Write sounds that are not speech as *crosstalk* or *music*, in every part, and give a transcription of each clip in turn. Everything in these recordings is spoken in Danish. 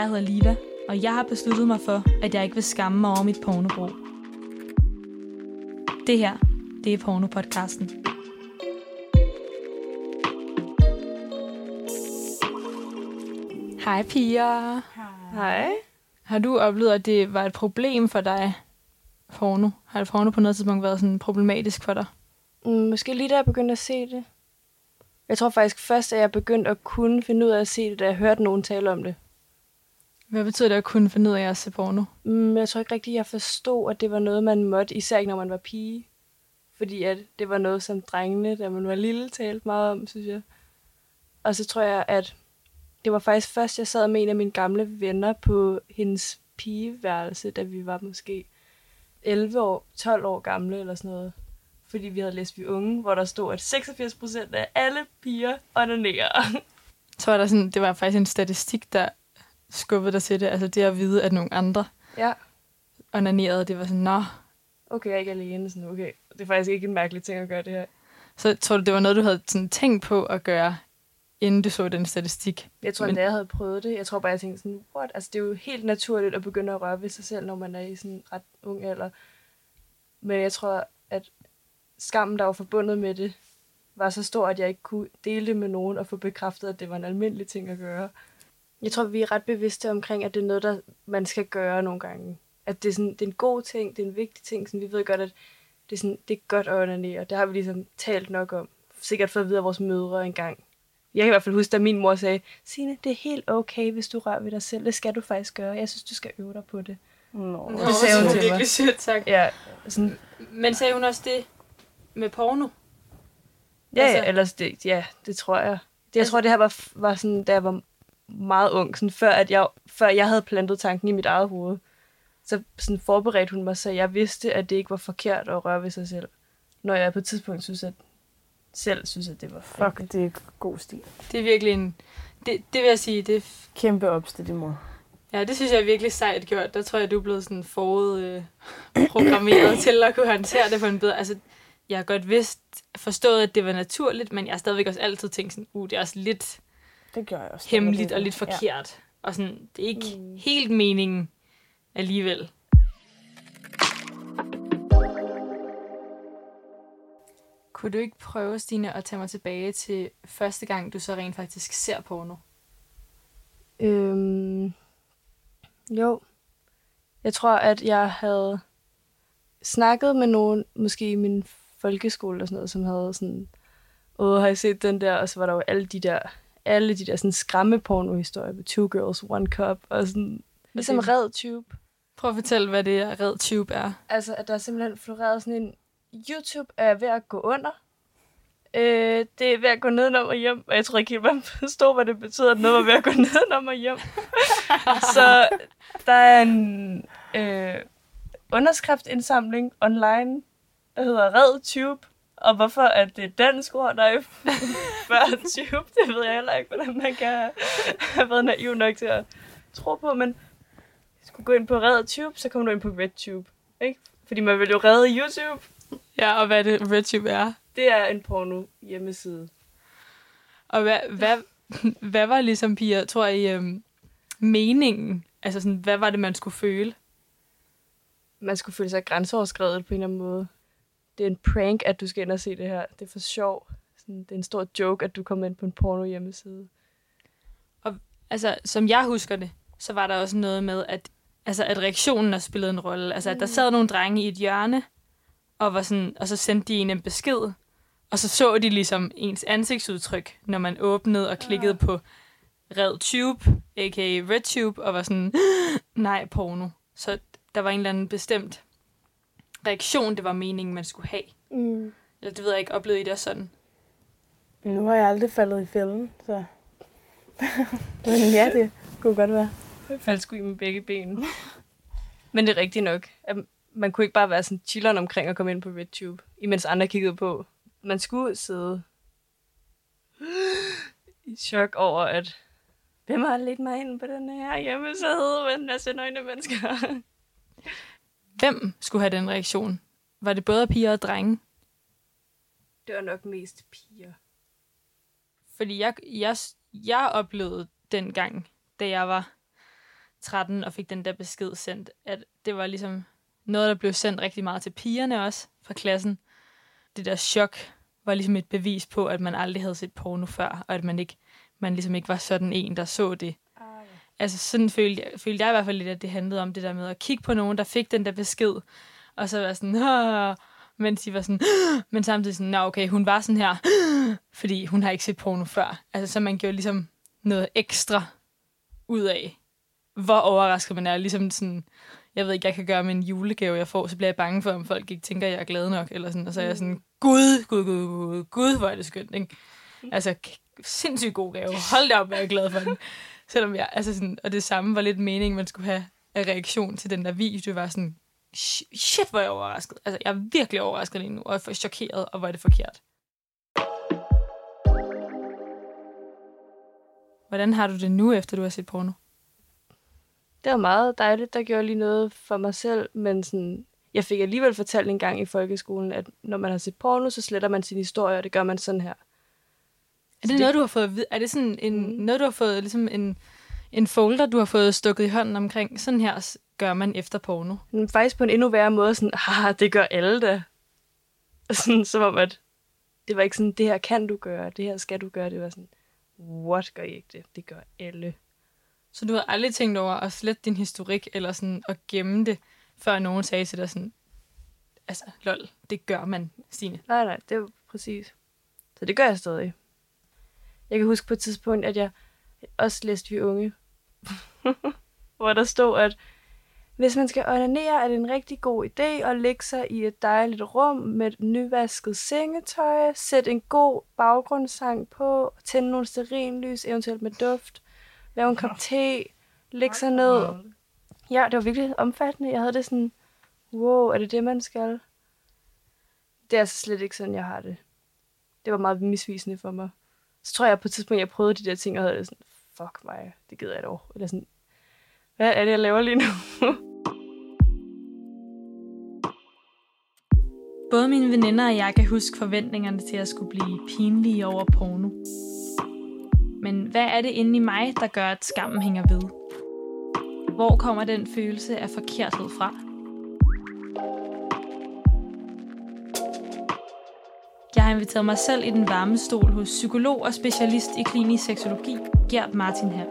Jeg hedder Liva, og jeg har besluttet mig for, at jeg ikke vil skamme mig over mit pornobrug. Det her, det er Porno-podcasten. Hej piger. Hej. Har du oplevet, at det var et problem for dig, porno? Har porno på noget tidspunkt været sådan problematisk for dig? Mm, måske lige da jeg begyndte at se det. Jeg tror faktisk først, at jeg begyndte at kunne finde ud af at se det, da jeg hørte nogen tale om det. Hvad betyder det at kunne finde ud af at se porno? Mm, jeg tror ikke rigtigt, jeg forstod, at det var noget, man måtte, især ikke når man var pige. Fordi at det var noget, som drengene, da man var lille, talte meget om, synes jeg. Og så tror jeg, at det var faktisk først, jeg sad med en af mine gamle venner på hendes pigeværelse, da vi var måske 11 år, 12 år gamle eller sådan noget. Fordi vi havde læst Vi Unge, hvor der stod, at 86 procent af alle piger onanerer. *laughs* Så var der sådan, det var faktisk en statistik, der skubbede dig til det. Altså det at vide, at nogle andre ja, onanerede, det var sådan, nå. okay, jeg er ikke alene. Sådan, okay, det er faktisk ikke en mærkelig ting at gøre det her. Så tror du, det var noget, du havde sådan tænkt på at gøre, inden du så den statistik? Jeg tror Men- endda, jeg havde prøvet det. Jeg tror bare, jeg tænkte sådan, what? Altså, det er jo helt naturligt at begynde at røre ved sig selv, når man er i sådan ret ung alder. Men jeg tror, at skammen, der var forbundet med det, var så stor, at jeg ikke kunne dele det med nogen og få bekræftet, at det var en almindelig ting at gøre. Jeg tror, vi er ret bevidste omkring, at det er noget, der man skal gøre nogle gange. At det er, sådan, det er en god ting, det er en vigtig ting. Sådan, vi ved godt, at det er, sådan, det er godt at onanere. Det har vi ligesom talt nok om. Sikkert fået at vide af vores mødre engang. Jeg kan i hvert fald huske, da min mor sagde, Signe, det er helt okay, hvis du rører ved dig selv. Det skal du faktisk gøre. Jeg synes, du skal øve dig på det. Nå. Det sagde hun til mig. sødt sagt. Ja, sådan, Men sagde hun også det med porno? ja, Altså- ja, ellers det, ja, det tror jeg. Det, jeg Altså- tror, det her var, var sådan, da jeg var meget ung, sådan før, at jeg, før jeg havde plantet tanken i mit eget hoved. Så sådan forberedte hun mig, så jeg vidste, at det ikke var forkert at røre ved sig selv. Når jeg på et tidspunkt synes, at selv synes, at det var Fuck, det er god stil. Det er virkelig en... Det, det vil jeg sige, det er Kæmpe opstil, din mor. Ja, det synes jeg er virkelig sejt gjort. Der tror jeg, du er blevet sådan forud øh, programmeret til at kunne håndtere det på en bedre... Altså, jeg har godt vidst, forstået, at det var naturligt, men jeg har stadigvæk også altid tænkt sådan, uh, det er også lidt Det gør jeg også. hemmeligt og lidt forkert. Ja. Og sådan, det er ikke mm. helt meningen alligevel. Kunne du ikke prøve, Stine, at tage mig tilbage til første gang, du så rent faktisk ser porno? Øhm, jo. Jeg tror, at jeg havde snakket med nogen, måske i min folkeskole eller sådan noget, som havde sådan, åh, har jeg set den der? Og så var der jo alle de der, alle de der sådan skræmmeporno-historier med Two Girls, One Cup, og sådan, ligesom Red Tube. Prøv at fortælle, hvad det er, Red Tube er. Altså, at der er simpelthen floreret sådan en... YouTube er ved at gå under. Øh, det er ved at gå nedenom og hjem, og jeg tror ikke helt, man forstår, hvad det betyder, at noget var ved at gå *laughs* nedenom og hjem. Så der er en øh, underskriftindsamling online, der hedder Red Tube, og hvorfor at det er dansk ord, der er *laughs* før tube, det ved jeg heller ikke, hvordan man kan have været naiv nok til at tro på, men skulle gå ind på Red Tube, så kommer du ind på RedTube, ikke? Fordi man vil jo redde YouTube. Ja, og hvad det RedTube er. Det er en porno hjemmeside. Og hvad, hvad, hvad var ligesom, piger, tror I, øhm, meningen? Altså sådan, hvad var det, man skulle føle? Man skulle føle sig grænseoverskrevet på en eller anden måde. Det er en prank, at du skal ind og se det her. Det er for sjov. Sådan, det er en stor joke, at du kommer ind på en porno hjemmeside. Altså, som jeg husker det, så var der også noget med, at, altså, at reaktionen har spillet en rolle. Altså, at der sad nogle drenge i et hjørne, og, var sådan, og så sendte de en en besked, og så så de ligesom ens ansigtsudtryk, når man åbnede og klikkede på RedTube, a.k.a. RedTube, og var sådan, *gasps* nej, porno. Så der var en eller anden bestemt reaktion, det var meningen, man skulle have. Mm. Eller det ved jeg ikke, oplevede I det også sådan? Nu har jeg aldrig faldet i fælden, så... *laughs* Men ja, det kunne godt være. Jeg faldt sgu i med begge ben. Men det er rigtigt nok. At man kunne ikke bare være sådan chilleren omkring at komme ind på RedTube, imens andre kiggede på. Man skulle sidde i chok over, at hvem har ledt mig ind på den her hjemmeside med en masse nøgne mennesker? Hvem skulle have den reaktion? Var det både piger og drenge? Det var nok mest piger. Fordi jeg, jeg, jeg oplevede dengang, da jeg var 13 og fik den der besked sendt, at det var ligesom noget, der blev sendt rigtig meget til pigerne også fra klassen. Det der chok var ligesom et bevis på, at man aldrig havde set porno før, og at man ikke man ligesom ikke var sådan en, der så det. Altså sådan følte jeg, følte jeg i hvert fald lidt, at det handlede om det der med at kigge på nogen, der fik den der besked, og så var sådan, Åh! mens de var sådan, *gasps* men samtidig sådan, nå okay, hun var sådan her, *gasps* fordi hun har ikke set porno før. Altså så man gjorde ligesom noget ekstra ud af, hvor overrasket man er. Ligesom sådan, jeg ved ikke, jeg kan gøre med en julegave, jeg får, så bliver jeg bange for, om folk ikke tænker, at jeg er glad nok. Eller sådan, og så er jeg sådan, gud, gud, gud, gud, gud, hvor er det skønt, ikke? Altså, k- sindssygt god gave. Hold da op, hvor er jeg glad for den. *laughs* Selvom jeg, altså sådan, og det samme var lidt meningen, man skulle have af reaktion til den der video. Det var sådan, shit, hvor jeg overrasket. Altså, jeg er virkelig overrasket lige nu, og jeg er chokeret, og hvor er det forkert. Hvordan har du det nu, efter du har set porno? Det var meget dejligt, der gjorde lige noget for mig selv, men sådan, jeg fik alligevel fortalt en gang i folkeskolen, at når man har set porno, så sletter man sin historie, og det gør man sådan her. Er det, det- noget, du har fået? Er det sådan en, Mm. noget, du har fået, ligesom en, en folder, du har fået stukket i hånden omkring? Sådan her gør man efter porno. Men faktisk på en endnu værre måde, sådan, ah, det gør alle da. Sådan, som om, at det var ikke sådan, det her kan du gøre, det her skal du gøre. Det var sådan, what gør I ikke det? Det gør alle. Så du har aldrig tænkt over at slette din historik, eller sådan at gemme det, før nogen sagde til dig sådan, altså, lol, det gør man, Stine. Nej, nej, det var præcis. Så det gør jeg stadig. Jeg kan huske på et tidspunkt, at jeg også læste Vi Unge, *laughs* hvor der stod, at hvis man skal onanere, er det en rigtig god idé at lægge sig i et dejligt rum med et nyvasket sengetøj, sætte en god baggrundssang på, tænde nogle stearinlys, eventuelt med duft, lave en kop te, lægge sig ned. Ja, det var virkelig omfattende. Jeg havde det sådan, wow, er det det, man skal? Det er altså slet ikke sådan, jeg har det. Det var meget misvisende for mig. Så tror jeg på et tidspunkt, jeg prøvede de der ting, og havde det sådan, fuck mig, det gider jeg dog. Eller sådan, hvad er det, jeg laver lige nu? *laughs* Både mine veninder og jeg kan huske forventningerne til at skulle blive pinlige over porno. Men hvad er det inde i mig, der gør, at skammen hænger ved? Hvor kommer den følelse af forkerthed fra? Jeg har inviteret mig selv i den varme stol hos psykolog og specialist i klinisk seksologi, Gert Martin her.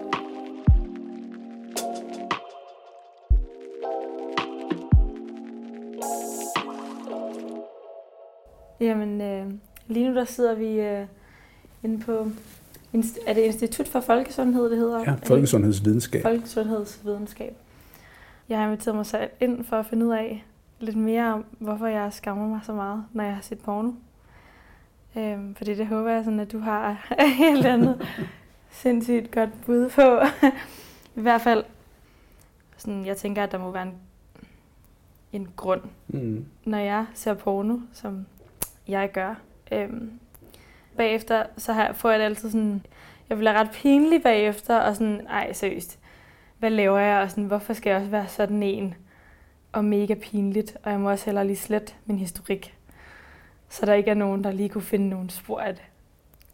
Jamen, øh, lige nu der sidder vi øh, inde på, er det Institut for Folkesundhed, det hedder? Ja, folkesundhedsvidenskab. Folkesundhedsvidenskab. Jeg har inviteret mig selv ind for at finde ud af lidt mere om, hvorfor jeg skammer mig så meget, når jeg har set porno. Øhm, fordi det håber jeg, sådan, at du har *laughs* et helt andet sindssygt godt bud på. *laughs* I hvert fald, sådan, jeg tænker, at der må være en, en grund, Mm. når jeg ser porno, som jeg gør. Øhm, bagefter, så har, får jeg det altid sådan, jeg bliver ret pinlig bagefter, og sådan, ej seriøst, hvad laver jeg, og sådan, hvorfor skal jeg også være sådan en, og mega pinligt, og jeg må også heller lige slet min historik, så der ikke er nogen, der lige kunne finde nogen spor af det.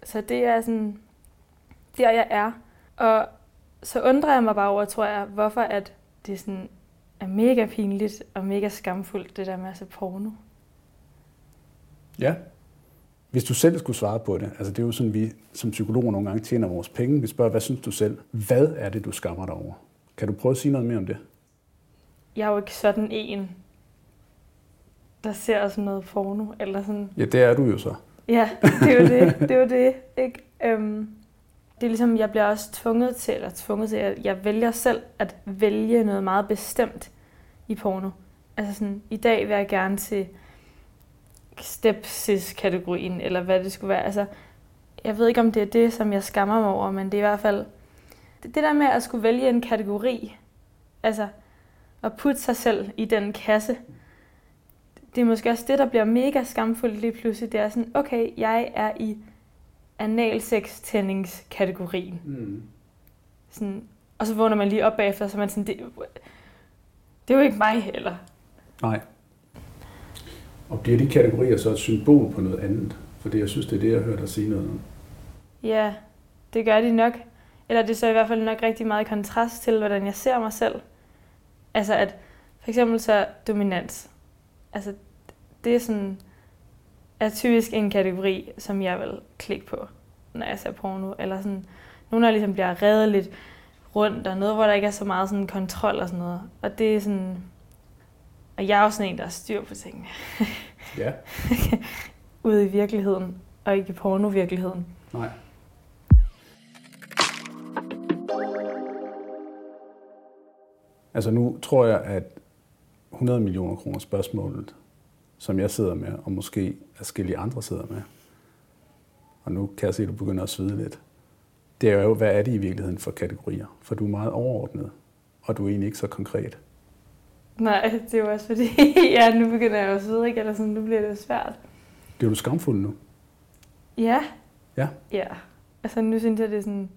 Så det er sådan, der jeg er, og så undrer jeg mig bare over, tror jeg, hvorfor at det sådan er mega pinligt og mega skamfuldt, det der med at se porno. Ja. Hvis du selv skulle svare på det, altså det er jo sådan, vi som psykologer nogle gange tjener vores penge. Vi spørger, hvad synes du selv? Hvad er det, du skammer dig over? Kan du prøve at sige noget mere om det? Jeg er jo ikke sådan en, der ser sådan noget porno, eller sådan, Ja, det er du jo så. Ja, det er jo det. *laughs* Det er jo det. Ikke? Øhm, det er ligesom, jeg bliver også tvunget til, eller tvunget til, at jeg vælger selv at vælge noget meget bestemt i porno. Altså sådan, i dag vil jeg gerne til stepsis-kategorien, eller hvad det skulle være. Altså, jeg ved ikke, om det er det, som jeg skammer mig over, men det er i hvert fald det der med at skulle vælge en kategori, altså at putte sig selv i den kasse, det er måske også det, der bliver mega skamfuldt lige pludselig. Det er sådan, okay, jeg er i analsex-tændingskategorien. Mm. Sådan, og så vågner man lige op bagefter, så man sådan, det, det er jo ikke mig, eller... Nej. Og bliver de kategorier så et symbol på noget andet? For det, jeg synes, det er det, jeg har hørt dig sige noget om. Ja, det gør de nok. eller det er så i hvert fald nok rigtig meget i kontrast til, hvordan jeg ser mig selv. Altså at for eksempel så dominans. Altså det er sådan, er typisk en kategori, som jeg vil klikke på, når jeg ser porno. Eller sådan, nogle der ligesom bliver reddet lidt rundt, og noget, hvor der ikke er så meget sådan kontrol og sådan noget. Og det er sådan... Og jeg er også sådan en, der har styr på tingene. *laughs* Ja. *laughs* Ude i virkeligheden, og ikke i porno-virkeligheden. Nej. Altså nu tror jeg, at 100 millioner kroner spørgsmålet, som jeg sidder med, og måske forskellige andre sidder med, og nu kan jeg se, at du begynder at svide lidt, det er jo, hvad er det i virkeligheden for kategorier? For du er meget overordnet, og du er egentlig ikke så konkret. Nej, det er jo også fordi, *laughs* ja, nu begynder jeg at vide, ikke? Eller sådan, nu bliver det svært. Bliver du skamfuld nu? Ja. Ja. Ja. Altså, nu synes jeg, det er sådan...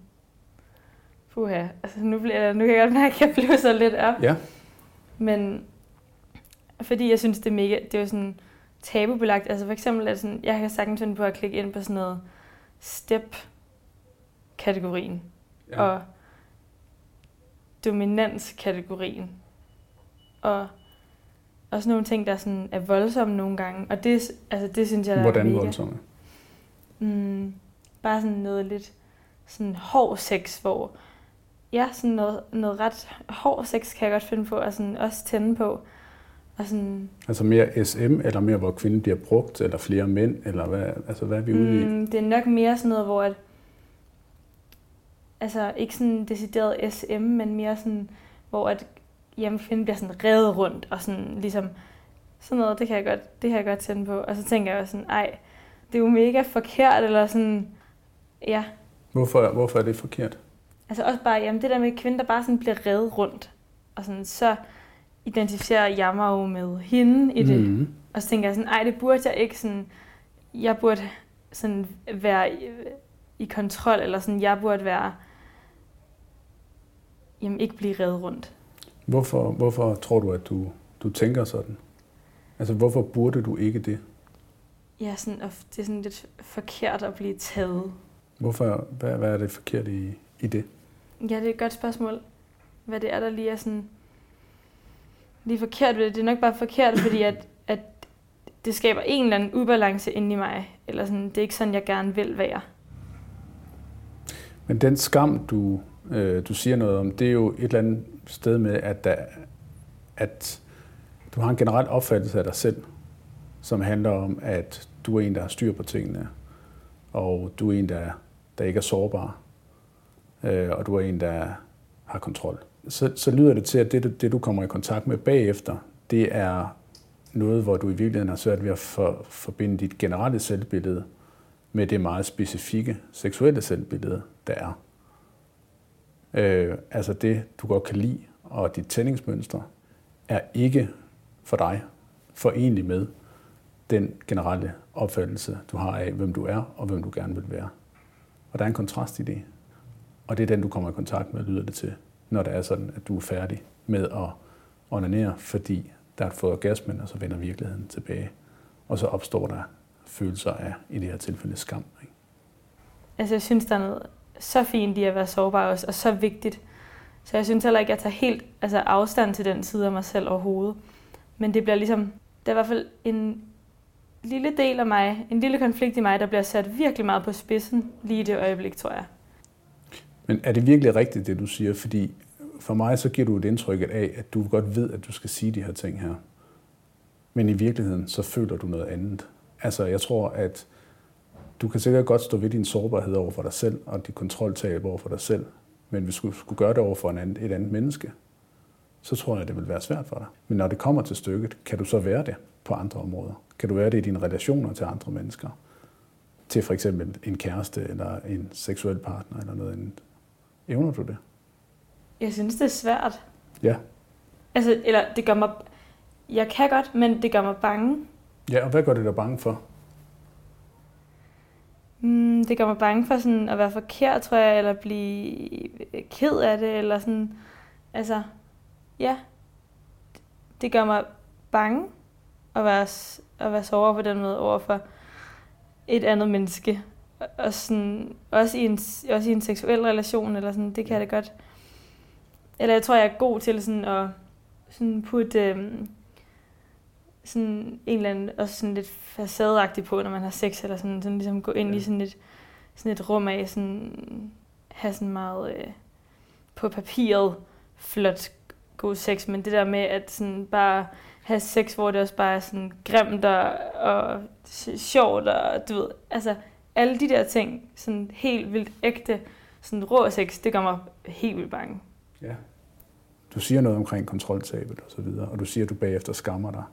Puha. Altså, nu, bliver jeg, nu kan jeg godt mærke, at jeg *laughs* blev så lidt op. Ja. Men fordi jeg synes, det er mega... Det er jo sådan tabubelagt. Altså, for eksempel er det sådan... Jeg kan sagtens finde på at klikke ind på sådan noget step-kategorien. ja. Og dominans-kategorien. Og også nogle ting, der sådan er voldsomme nogle gange. Og det, altså, det synes jeg, der er Hvordan mega. voldsomme? Mm, bare sådan noget lidt sådan hård sex, hvor ja, sådan noget, noget ret hård sex kan jeg godt finde på, og sådan også tænde på. Og sådan, Altså mere SM, eller mere, hvor kvinden bliver brugt, eller flere mænd, eller hvad, altså, hvad er vi ude i? mm, det er nok mere sådan noget, hvor at, altså ikke sådan decideret SM, men mere sådan, hvor at jamen, kvinden bliver sådan revet rundt, og sådan ligesom, sådan noget, det kan jeg godt, det kan jeg godt tænde på. Og så tænker jeg også sådan, ej, det er jo mega forkert, eller sådan, ja, Hvorfor, hvorfor er det forkert? Altså også bare, jamen det der med kvinden, der bare sådan bliver revet rundt. Og sådan, så identificerer jeg mig jo med hende i det. Mhm. Og så tænker jeg sådan, ej, det burde jeg ikke sådan, jeg burde sådan være i, i kontrol, eller sådan, jeg burde være, jamen ikke blive revet rundt. Hvorfor, hvorfor tror du, at du, du tænker sådan? Altså, hvorfor burde du ikke det? Ja, sådan, og det er sådan lidt forkert at blive taget. Hvorfor, hvad, hvad er det forkert i, i det? Ja, det er et godt spørgsmål. Hvad det er, der lige er sådan lige forkert ved det. Det er nok bare forkert, fordi at, at det skaber en eller anden ubalance inde i mig. Eller sådan, det er ikke sådan, jeg gerne vil være. Men den skam, du, øh, du siger noget om, det er jo et eller andet sted med, at, der, at du har en generel opfattelse af dig selv, som handler om, at du er en, der har styr på tingene, og du er en, der, der ikke er sårbar, øh, og du er en, der har kontrol. Så, så lyder det til, at det, det, du kommer i kontakt med bagefter, det er noget, hvor du i virkeligheden har svært ved at for, forbinde dit generelle selvbillede med det meget specifikke seksuelle selvbillede, der er. Øh, altså det, du godt kan lide, og dit tændingsmønster, er ikke for dig forenlig med den generelle opfattelse, du har af, hvem du er, og hvem du gerne vil være. Og der er en kontrast i det. Og det er den, du kommer i kontakt med, lyder det til, når det er sådan, at du er færdig med at onanere, fordi der er fået orgasmen, og så vender virkeligheden tilbage. Og så opstår der følelser af, i det her tilfælde, skam. Ikke? Altså, jeg synes, der er noget så fint i at være sårbar også, og så vigtigt. Så jeg synes heller ikke, at jeg tager helt altså, afstand til den side af mig selv overhovedet. Men det bliver ligesom, der er i hvert fald en lille del af mig, en lille konflikt i mig, der bliver sat virkelig meget på spidsen lige i det øjeblik, tror jeg. Men er det virkelig rigtigt, det du siger? Fordi for mig så giver du et indtryk af, at du godt ved, at du skal sige de her ting her. Men i virkeligheden, så føler du noget andet. Altså, jeg tror, at du kan sikkert godt stå ved din sårbarhed over for dig selv, og dit kontroltab over for dig selv. Men hvis du skulle gøre det over for en anden, et andet menneske, så tror jeg, det vil være svært for dig. Men når det kommer til stykket, kan du så være det på andre områder? Kan du være det i dine relationer til andre mennesker? Til for eksempel en kæreste eller en seksuel partner eller noget andet. Evner du det? Jeg synes, det er svært. Ja. Altså, eller det gør mig... Jeg kan godt, men det gør mig bange. Ja, og hvad gør det dig bange for? Mm, det gør mig bange for sådan at være forkert, tror jeg, eller blive ked af det, eller sådan... Altså, ja. Det gør mig bange at være, at være sårbar på den måde over for et andet menneske. Og sådan, også, i en, også i en seksuel relation, eller sådan, det kan jeg da godt. Eller jeg tror, jeg er god til sådan at sådan putte øhm, sådan en eller anden, også sådan lidt facadeagtigt på, når man har sex, eller sådan, sådan ligesom gå ind ja. i sådan et, sådan et rum af, sådan, have sådan meget øh, på papiret flot god sex, men det der med at sådan bare have sex, hvor det også bare er sådan grimt og, og sjovt, og du ved, altså alle de der ting, sådan helt vildt ægte, sådan rå sex, det gør mig helt vildt bange. Ja. Du siger noget omkring kontroltabet og så videre, og du siger, at du bagefter skammer dig.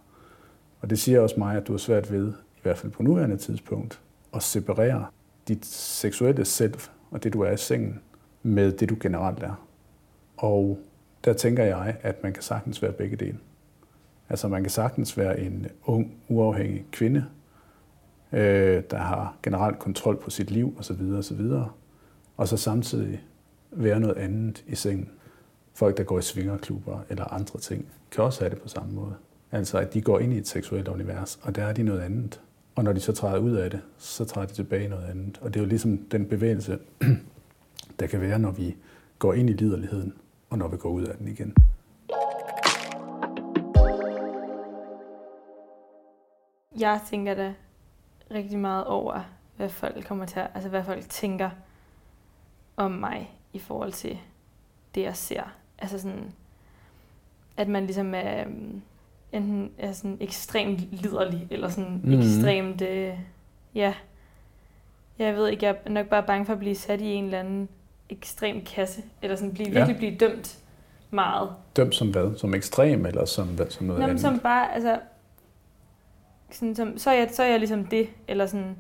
Og det siger også mig, at du har svært ved, i hvert fald på nuværende tidspunkt, at separere dit seksuelle selv og det, du er i sengen, med det, du generelt er. Og der tænker jeg, at man kan sagtens være begge dele. Altså man kan sagtens være en ung, uafhængig kvinde, øh, der har generelt kontrol på sit liv osv. osv. Og så samtidig være noget andet i sengen. Folk, der går i svingerklubber eller andre ting, kan også have det på samme måde. Altså at de går ind i et seksuelt univers, og der er de noget andet. Og når de så træder ud af det, så træder de tilbage i noget andet. Og det er jo ligesom den bevægelse, *clears throat* der kan være, når vi går ind i liderligheden, og når vi går ud af den igen. Jeg tænker da rigtig meget over, hvad folk kommer til at, altså hvad folk tænker om mig i forhold til det, jeg ser. Altså sådan, at man ligesom er øhm, enten er sådan ekstremt liderlig, eller sådan mm. ekstremt, øh, ja, jeg ved ikke, jeg er nok bare bange for at blive sat i en eller anden ekstrem kasse, eller sådan blive, virkelig ja. blive dømt meget. Dømt som hvad? Som ekstrem, eller som, som noget Nå, andet? som bare, altså, sådan, som, så, er jeg, så er jeg ligesom det, eller sådan,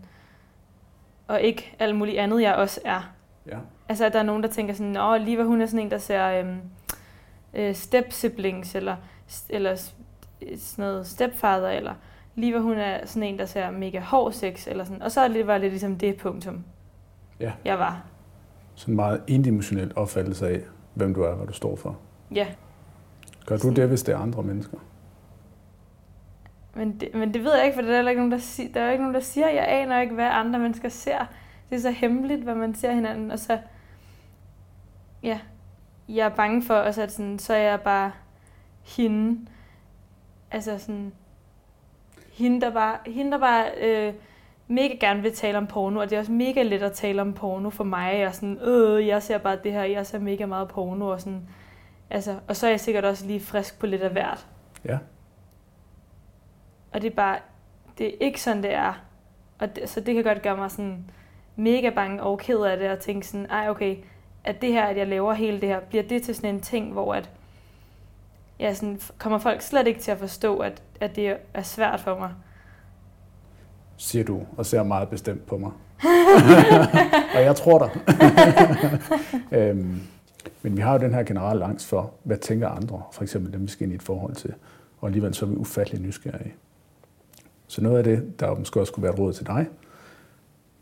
og ikke alt muligt andet, jeg også er. Ja. Altså, at der er nogen, der tænker sådan, åh, lige hun er sådan en, der ser øhm, øh, step-siblings, eller, eller sådan noget stepfather, eller lige hun er sådan en, der ser mega hård sex, eller sådan. Og så var det ligesom det punktum, ja. jeg var. Sådan en meget indimensionel opfattelse af, hvem du er, hvad du står for. Ja. Gør du det, hvis det er andre mennesker? Men det, men det ved jeg ikke, for der er, ikke nogen, der, siger, der er ikke nogen, der siger, jeg aner ikke, hvad andre mennesker ser. Det er så hemmeligt, hvad man ser hinanden, og så, ja, jeg er bange for, også at sådan, så er jeg bare hende, altså sådan, hende, der bare, hende, der bare øh, mega gerne vil tale om porno, og det er også mega let at tale om porno for mig, og sådan, øh, jeg ser bare det her, jeg ser mega meget porno, og sådan, altså, og så er jeg sikkert også lige frisk på lidt af hvert. Ja. Og det er bare, det er ikke sådan, det er. Og det, så det kan godt gøre mig sådan mega bange og ked af det, og tænke sådan, ej okay, at det her, at jeg laver hele det her, bliver det til sådan en ting, hvor at, ja, sådan, kommer folk slet ikke til at forstå, at, at det er svært for mig. Siger du, og ser meget bestemt på mig. *laughs* og jeg tror dig. *laughs* øhm, men vi har jo den her generelle angst for, hvad tænker andre, for eksempel dem, vi skal ind i et forhold til. Og alligevel så er vi ufattelig nysgerrige. Så noget af det, der måske også skulle være et råd til dig,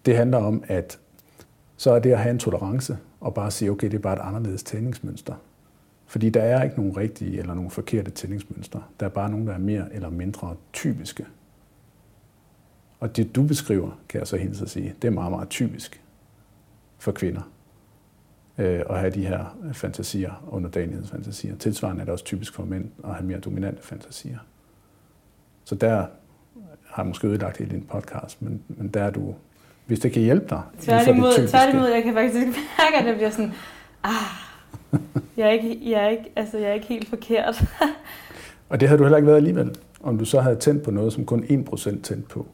det handler om, at så er det at have en tolerance, og bare sige, okay, det er bare et anderledes tændingsmønster. Fordi der er ikke nogen rigtige eller nogen forkerte tændingsmønstre. Der er bare nogen, der er mere eller mindre typiske. Og det, du beskriver, kan jeg så helt så sige, det er meget, meget typisk for kvinder øh, at have de her fantasier, underdanighedsfantasier. Tilsvarende er det også typisk for mænd at have mere dominante fantasier. Så der har jeg måske ødelagt hele din podcast, men, men der er du, hvis det kan hjælpe dig. Tværtimod, tværtimod jeg kan faktisk mærke, at det bliver sådan, ah, *laughs* jeg er ikke, jeg er ikke, altså, jeg er ikke helt forkert. *laughs* og det havde du heller ikke været alligevel, om du så havde tændt på noget, som kun 1% tændt på.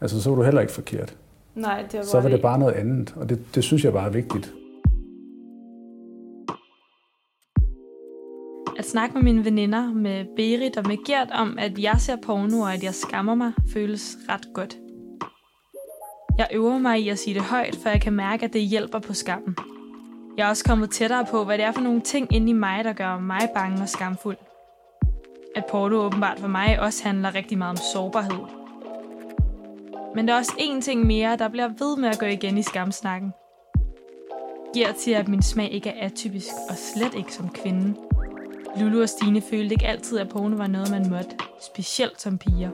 Altså, så var du heller ikke forkert. Nej, det var Så var det bare noget andet, og det, det synes jeg bare er vigtigt. At snakke med mine veninder, med Berit og med Gert om, at jeg ser porno og at jeg skammer mig, føles ret godt. Jeg øver mig i at sige det højt, for jeg kan mærke, at det hjælper på skammen. Jeg er også kommet tættere på, hvad det er for nogle ting inde i mig, der gør mig bange og skamfuld. At porno åbenbart for mig også handler rigtig meget om sårbarhed. Men der er også én ting mere, der bliver ved med at gå igen i skamsnakken. Giver til, at min smag ikke er atypisk, og slet ikke som kvinde. Lulu og Stine følte ikke altid, at porno var noget, man måtte, specielt som piger.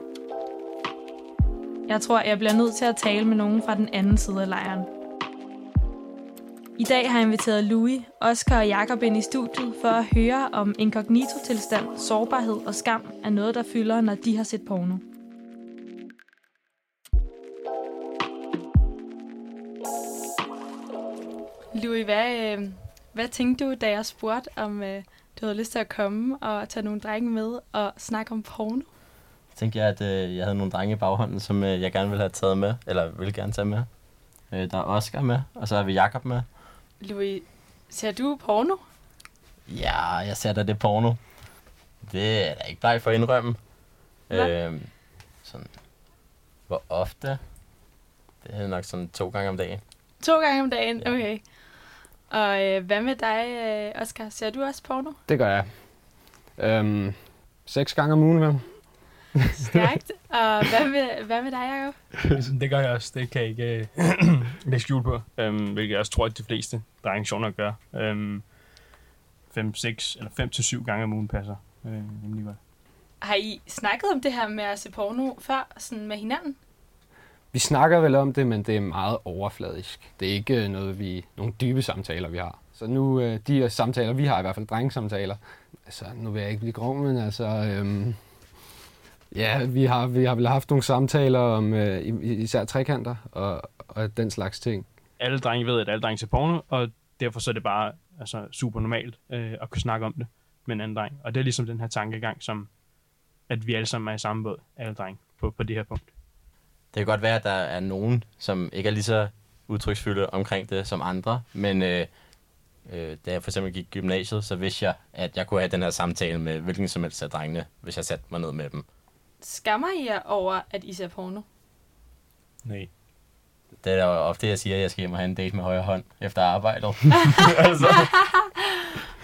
Jeg tror, jeg bliver nødt til at tale med nogen fra den anden side af lejren. I dag har jeg inviteret Louis, Oscar og Jakob ind i studiet for at høre om inkognito-tilstand, sårbarhed og skam er noget, der fylder, når de har set porno. Louis, hvad, øh, hvad tænkte du, da jeg spurgte, om øh, du havde lyst til at komme og tage nogle drenge med og snakke om porno? Så tænkte jeg, at øh, jeg havde nogle drenge i baghånden, som øh, jeg gerne ville have taget med, eller vil gerne tage med. Øh, der er Oscar med, og så har vi Jakob med. Louis, ser du porno? Ja, jeg ser da det porno. Det er da ikke bleg for at indrømme. Øh, sådan, hvor ofte? Det er nok sådan to gange om dagen. To gange om dagen? Ja. Okay. Og øh, hvad med dig, øh, Oscar? Ser du også porno? Det gør jeg. Øhm, seks gange om ugen, vel? Stærkt. og hvad med, hvad med dig, Jacob? det gør jeg også. Det kan jeg ikke øh, *clears throat* lægge skjul på. Øhm, hvilket jeg også tror, at de fleste drenge sjovt nok gør. Øhm, 5, 6 eller 5 til 7 gange om ugen passer. Øh, rimelig godt. Har I snakket om det her med at se porno før, sådan med hinanden? Vi snakker vel om det, men det er meget overfladisk. Det er ikke øh, noget, vi, nogle dybe samtaler, vi har. Så nu, øh, de her samtaler, vi har i hvert fald drengesamtaler, altså nu vil jeg ikke blive grov, men altså, øhm, ja, vi har, vi har vel haft nogle samtaler om øh, især trekanter og, og den slags ting. Alle drenge ved, at alle drenge ser porno, og derfor så er det bare altså, super normalt øh, at kunne snakke om det med en anden dreng. Og det er ligesom den her tankegang, som at vi alle sammen er i samme båd, alle drenge, på, på det her punkt. Det kan godt være, at der er nogen, som ikke er lige så udtryksfulde omkring det som andre, men øh, øh, da jeg for eksempel gik i gymnasiet, så vidste jeg, at jeg kunne have den her samtale med hvilken som helst af drengene, hvis jeg satte mig ned med dem. Skammer I jer over, at I ser porno? Nej. Det er jo ofte, jeg siger, at jeg skal hjem og have en date med højre hånd efter arbejdet. *laughs* altså,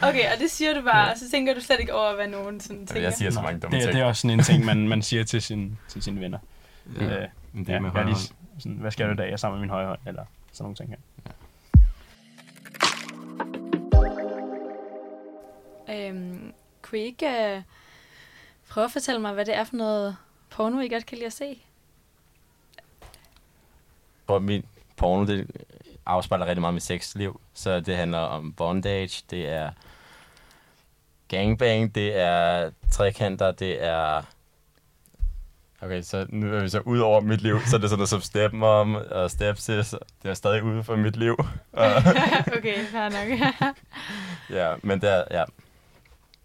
Okay, og det siger du bare, og så tænker du slet ikke over, hvad nogen sådan tænker. jeg siger så mange dumme det, ting. det er også sådan en ting, man, man siger til, sin, til sine venner. Ja, Øh, en ja, date med jeg er højre lige, hånd. sådan, hvad skal du i dag? Jeg er sammen med min højre hånd, eller sådan nogle ting her. Øhm, kunne I ikke øh, prøve at fortælle mig, hvad det er for noget porno, I godt kan lide at se? For min porno, det afspejler rigtig meget mit sexliv. Så det handler om bondage, det er gangbang, det er trekanter, det er... Okay, så nu er vi så ud over mit liv, så er det sådan noget som stepmom og stepsis. Det er stadig ude for mit liv. *laughs* Okay, fair nok. *laughs* ja, men det er, ja,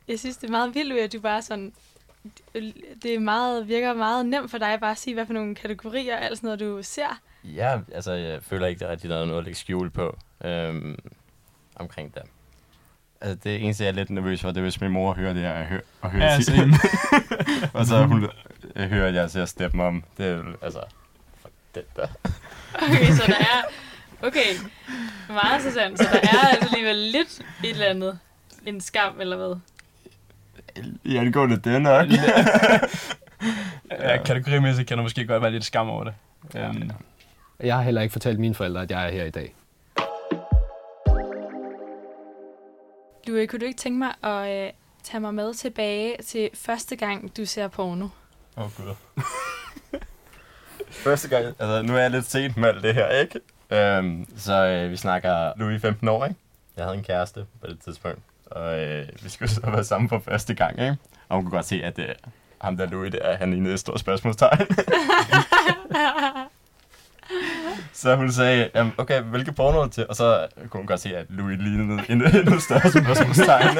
Jeg synes, det er meget vildt, at du bare sådan... Det er meget, virker meget nemt for dig bare at sige, hvad for nogle kategorier og alt sådan noget, du ser. ja, altså jeg føler ikke, der er rigtig noget, noget at lægge skjul på øhm, omkring det. Altså det eneste, jeg er lidt nervøs for, det er, hvis min mor hører det her, og hører, og hører Ja, same. *laughs* og så hun hører, at jeg ser stepmom. Det er altså, fuck det der. Okay, så der er... Okay, meget interessant. Så der er altså alligevel lidt et eller andet. En skam, eller hvad? I angående det nok. *laughs* Ja, kategorimæssigt kan der måske godt være lidt skam over det. Ja. Øhm, Jeg har heller ikke fortalt mine forældre, at jeg er her i dag. Louis, kunne du ikke tænke mig at øh, tage mig med tilbage til første gang, du ser porno? Åh, oh, gud. *laughs* Første gang, altså nu er jeg lidt sent med alt det her, ikke? Øhm, så øh, vi snakker Louis 15 år, ikke? Jeg havde en kæreste på det tidspunkt, og øh, vi skulle så være sammen for første gang, ikke? Og hun kunne godt se, at øh, ham der Louis, der, han lignede et stort spørgsmålstegn. *laughs* *laughs* så hun sagde, jamen, okay, hvilke porno er til? Og så kunne hun godt se, at Louis lignede en endnu større spørgsmålstegn,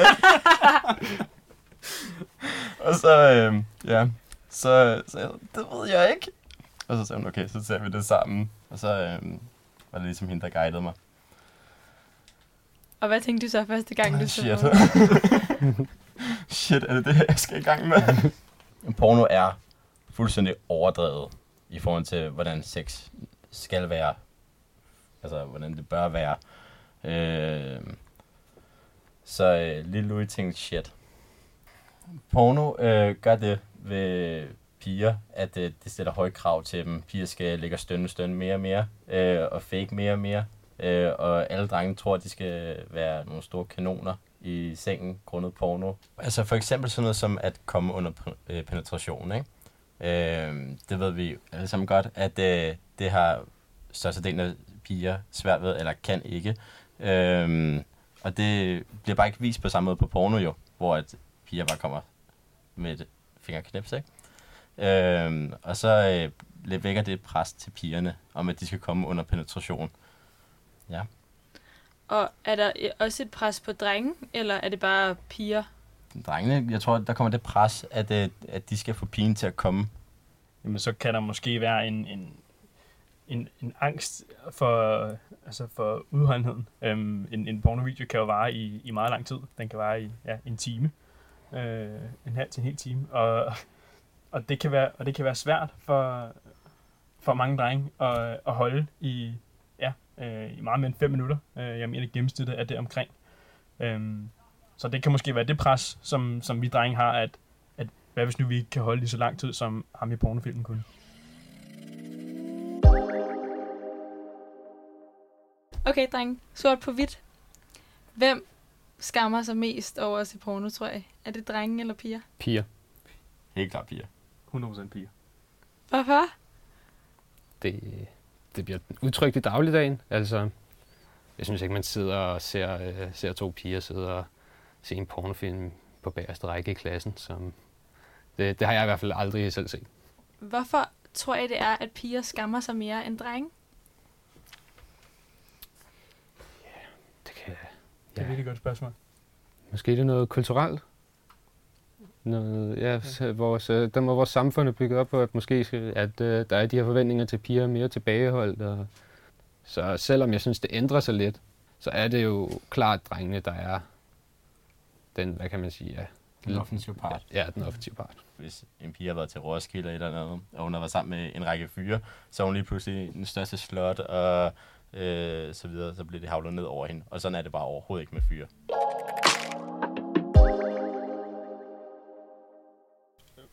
og så, øh, ja, så jeg, det ved jeg ikke. Og så sagde hun, okay, så ser vi det sammen. Og så øh, var det ligesom hende, der guidede mig. Og hvad tænkte du så første gang, du så Shit. *laughs* Shit, er det det, jeg skal i gang med? Porno er fuldstændig overdrevet i forhold til, hvordan sex skal være. Altså, hvordan det bør være. Øh, så øh, lille Louis tænkte, shit. Porno øh, gør det ved piger, at øh, det stiller høje krav til dem. Piger skal ligge og stønne, stønne mere og mere, øh, og fake mere og mere. Øh, og alle drenge tror, at de skal være nogle store kanoner i sengen grundet porno. Altså for eksempel sådan noget som at komme under øh, penetration, ikke? Øh, det ved vi alle sammen godt, at øh, det har størstedelen af piger svært ved, eller kan ikke. Øh, og det bliver bare ikke vist på samme måde på porno jo, hvor at piger bare kommer med et fingerknips, ikke? Øh, og så øh, vækker det et pres til pigerne, om at de skal komme under penetration. Ja. Og er der også et pres på drenge, eller er det bare piger? Drengene, jeg tror, der kommer det pres, at, øh, at de skal få pigen til at komme. Jamen, så kan der måske være en, en, en, en angst for, altså for udholdenheden. Øhm, en, en pornovideo kan jo vare i, i meget lang tid. Den kan vare i ja, en time. Øh, en halv til en hel time. Og, og, det kan være, og det kan være svært for, for mange drenge at, at holde i, ja, øh, i meget mere end 5 minutter. Øh, jeg mener, at gennemsnittet er det omkring. Øhm, så det kan måske være det pres, som, som vi drenge har, at, at hvad hvis nu vi ikke kan holde lige så lang tid, som ham i pornofilmen kunne. Okay, dreng. Sort på hvidt. Hvem skammer sig mest over at se porno, tror jeg? Er det drenge eller piger? Piger. Helt klart piger. 100% piger. Hvorfor? Det, det bliver udtrykt i dagligdagen. Altså, jeg synes ikke, man sidder og ser, øh, ser to piger sidde og se en pornofilm på bagerste række i klassen. Som, det, det har jeg i hvert fald aldrig selv set. Hvorfor tror jeg, det er, at piger skammer sig mere end drenge? Det kan, Det er et virkelig godt spørgsmål. Måske det er noget kulturelt. Noget, ja, ja. Vores, øh, der må vores samfund er bygget op på, at måske skal, at, uh, der er de her forventninger til piger mere tilbageholdt. Og, så selvom jeg synes, det ændrer sig lidt, så er det jo klart drengene, der er den, hvad kan man sige, ja, den offensive part. Ja, den offensive part. Hvis en pige har været til Roskilde eller noget, og hun har været sammen med en række fyre, så er hun lige pludselig den største slot, og øh, så videre, så bliver det havlet ned over hende. Og sådan er det bare overhovedet ikke med fyre.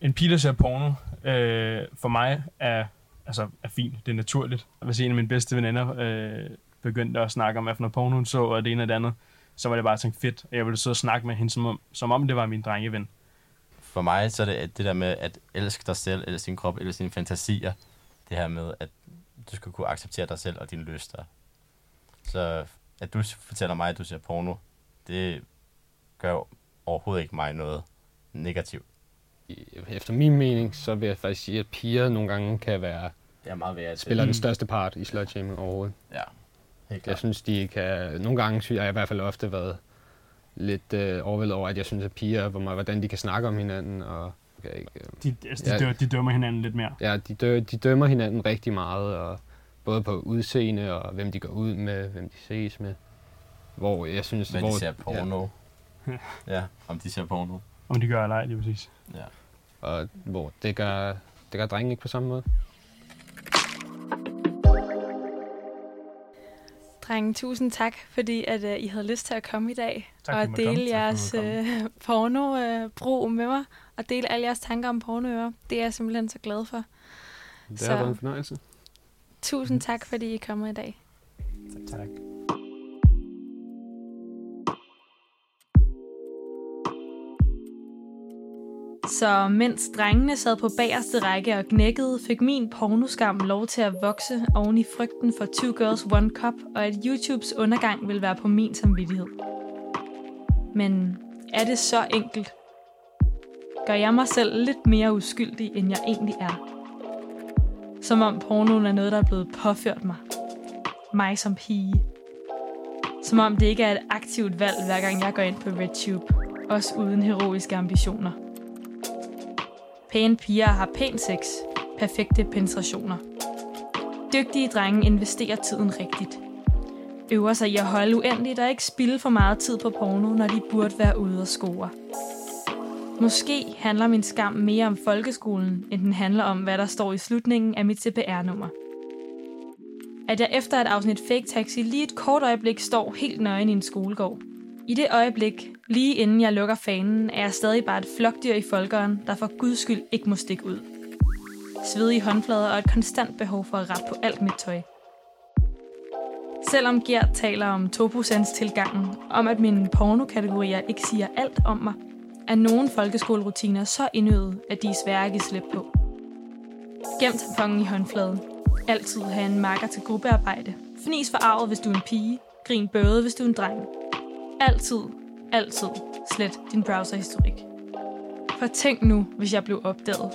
En pige, der ser porno, øh, for mig er, altså, er fint. Det er naturligt. Hvis en af mine bedste veninder øh, begyndte at snakke om, hvad for noget porno hun så, og det ene og det andet, så var det bare sådan fedt, at jeg ville sidde og snakke med hende, som om, som om det var min drengeven. For mig så er det det der med at elske dig selv, eller sin krop, eller sine fantasier. Det her med, at du skal kunne acceptere dig selv og dine lyster. Så at du fortæller mig, at du ser porno, det gør overhovedet ikke mig noget negativt. Efter min mening, så vil jeg faktisk sige, at piger nogle gange kan være... Det er meget værd Spiller den største part i slutshaming overhovedet. Ja, Helt jeg synes, de kan... Nogle gange synes jeg i hvert fald ofte været lidt øh, overvældet over, at jeg synes, at piger, hvor meget, hvordan de kan snakke om hinanden. Og, okay, ikke, øh, de, altså, de, ja, dør, de dømmer hinanden lidt mere. Ja, de, dør, de dømmer hinanden rigtig meget, og både på udseende, og hvem de går ud med, hvem de ses med. Hvor jeg synes... Hvad hvor, de ser porno. Ja. *laughs* ja, om de ser porno. Om de gør eller ej, er præcis. Ja. Og hvor det gør, det gør drengen ikke på samme måde. Drenge, tusind tak, fordi at, uh, I havde lyst til at komme i dag tak, og at dele jeres uh, porno-brug uh, med mig og dele alle jeres tanker om pornoører. Det er jeg simpelthen så glad for. Det har været en fornøjelse. Tusind tak, fordi I er kommet i dag. Tak. tak. Så mens drengene sad på bagerste række og gnækkede, fik min pornoskam lov til at vokse oven i frygten for Two Girls One Cup, og at YouTubes undergang vil være på min samvittighed. Men er det så enkelt? Gør jeg mig selv lidt mere uskyldig, end jeg egentlig er? Som om pornoen er noget, der er blevet påført mig. Mig som pige. Som om det ikke er et aktivt valg, hver gang jeg går ind på RedTube. Også uden heroiske ambitioner. Pæne piger har pæn sex. Perfekte penetrationer. Dygtige drenge investerer tiden rigtigt. Øver sig i at holde uendeligt og ikke spilde for meget tid på porno, når de burde være ude og score. Måske handler min skam mere om folkeskolen, end den handler om, hvad der står i slutningen af mit CPR-nummer. At jeg efter et afsnit Fake Taxi lige et kort øjeblik står helt nøgen i en skolegård. I det øjeblik, lige inden jeg lukker fanen, er jeg stadig bare et flokdyr i folkeren, der for guds skyld ikke må stikke ud. Svedige håndflader og et konstant behov for at rette på alt mit tøj. Selvom Gert taler om 2% tilgangen, om at mine pornokategorier ikke siger alt om mig, er nogle folkeskolerutiner så indøvet, at de er svære at give slip på. Gem tamponen i håndfladen. Altid have en marker til gruppearbejde. Fnis for arvet, hvis du er en pige. Grin bøde, hvis du er en dreng. Altid, altid slet din browserhistorik. For tænk nu, hvis jeg blev opdaget.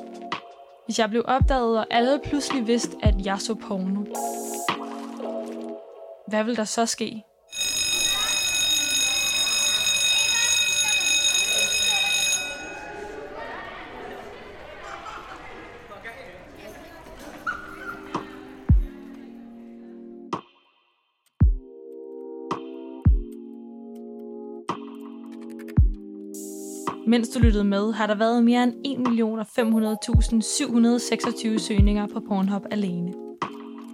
Hvis jeg blev opdaget, og alle pludselig vidste, at jeg så porno. Hvad vil der så ske? Mens du lyttede med, har der været mere end 1.500.726 søgninger på Pornhub alene.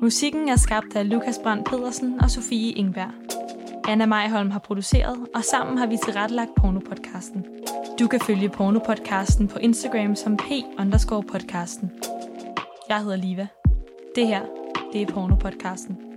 Musikken er skabt af Lukas Brandt Pedersen og Sofie Ingberg. Anna Majholm har produceret, og sammen har vi tilrettelagt Pornopodcasten. Du kan følge Pornopodcasten på Instagram som p_podcasten. Jeg hedder Liva. Det her, det er Pornopodcasten.